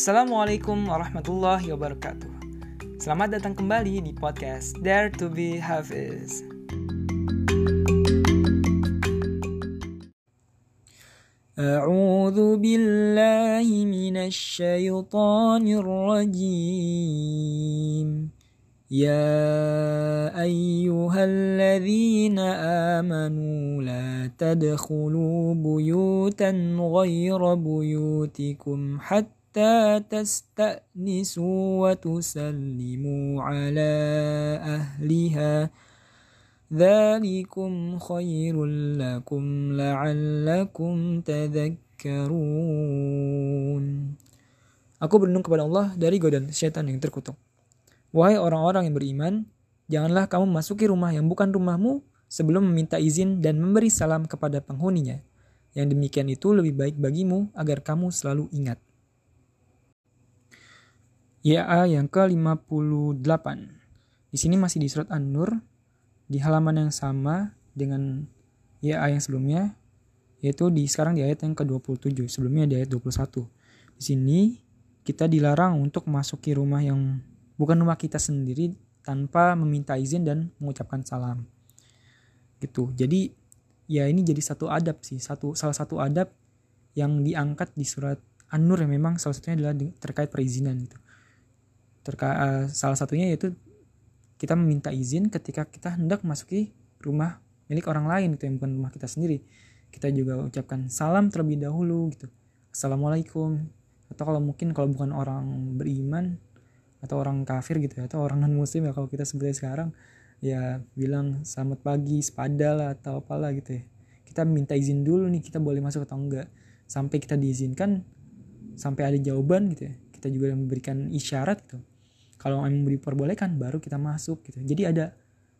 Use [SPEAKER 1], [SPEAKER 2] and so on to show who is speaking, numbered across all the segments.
[SPEAKER 1] Assalamualaikum warahmatullahi wabarakatuh. Selamat datang kembali di podcast Dare to be Hafiz. أعوذ بالله من الشيطان الرجيم يا أيها الذين آمنوا لا تدخلوا بيوتا غير بيوتكم حتى تستأنسوا وتسلموا على أهلها ذلكم خير لكم لعلكم تذكرون Aku berlindung kepada Allah dari godaan setan yang terkutuk. Wahai orang-orang yang beriman, janganlah kamu masuki rumah yang bukan rumahmu sebelum meminta izin dan memberi salam kepada penghuninya. Yang demikian itu lebih baik bagimu agar kamu selalu ingat. YA yang ke-58. Di sini masih di surat An-Nur di halaman yang sama dengan YA yang sebelumnya yaitu di sekarang di ayat yang ke-27 sebelumnya di ayat 21 di sini kita dilarang untuk masuki rumah yang bukan rumah kita sendiri tanpa meminta izin dan mengucapkan salam. Gitu. Jadi ya ini jadi satu adab sih satu salah satu adab yang diangkat di surat An-Nur yang memang salah satunya adalah terkait perizinan gitu terkait uh, salah satunya yaitu kita meminta izin ketika kita hendak masuki rumah milik orang lain itu yang bukan rumah kita sendiri. Kita juga ucapkan salam terlebih dahulu gitu. Assalamualaikum. Atau kalau mungkin kalau bukan orang beriman atau orang kafir gitu ya atau orang non muslim ya kalau kita seperti sekarang ya bilang selamat pagi sepada atau apalah gitu ya. Kita minta izin dulu nih kita boleh masuk atau enggak. Sampai kita diizinkan sampai ada jawaban gitu ya. Kita juga memberikan isyarat gitu kalau memang diperbolehkan baru kita masuk gitu. Jadi ada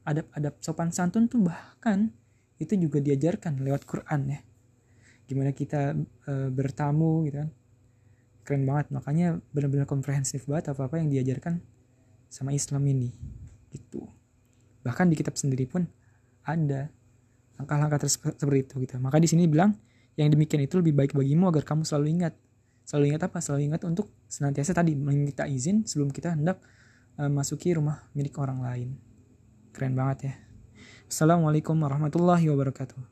[SPEAKER 1] adab-adab sopan santun tuh bahkan itu juga diajarkan lewat Quran ya. Gimana kita e, bertamu gitu kan. Keren banget. Makanya benar-benar komprehensif banget apa apa yang diajarkan sama Islam ini. Gitu. Bahkan di kitab sendiri pun ada langkah-langkah seperti itu gitu. Maka di sini bilang yang demikian itu lebih baik bagimu agar kamu selalu ingat selalu ingat apa? Selalu ingat untuk senantiasa tadi meminta izin sebelum kita hendak uh, masuki rumah milik orang lain. Keren banget ya. Assalamualaikum warahmatullahi wabarakatuh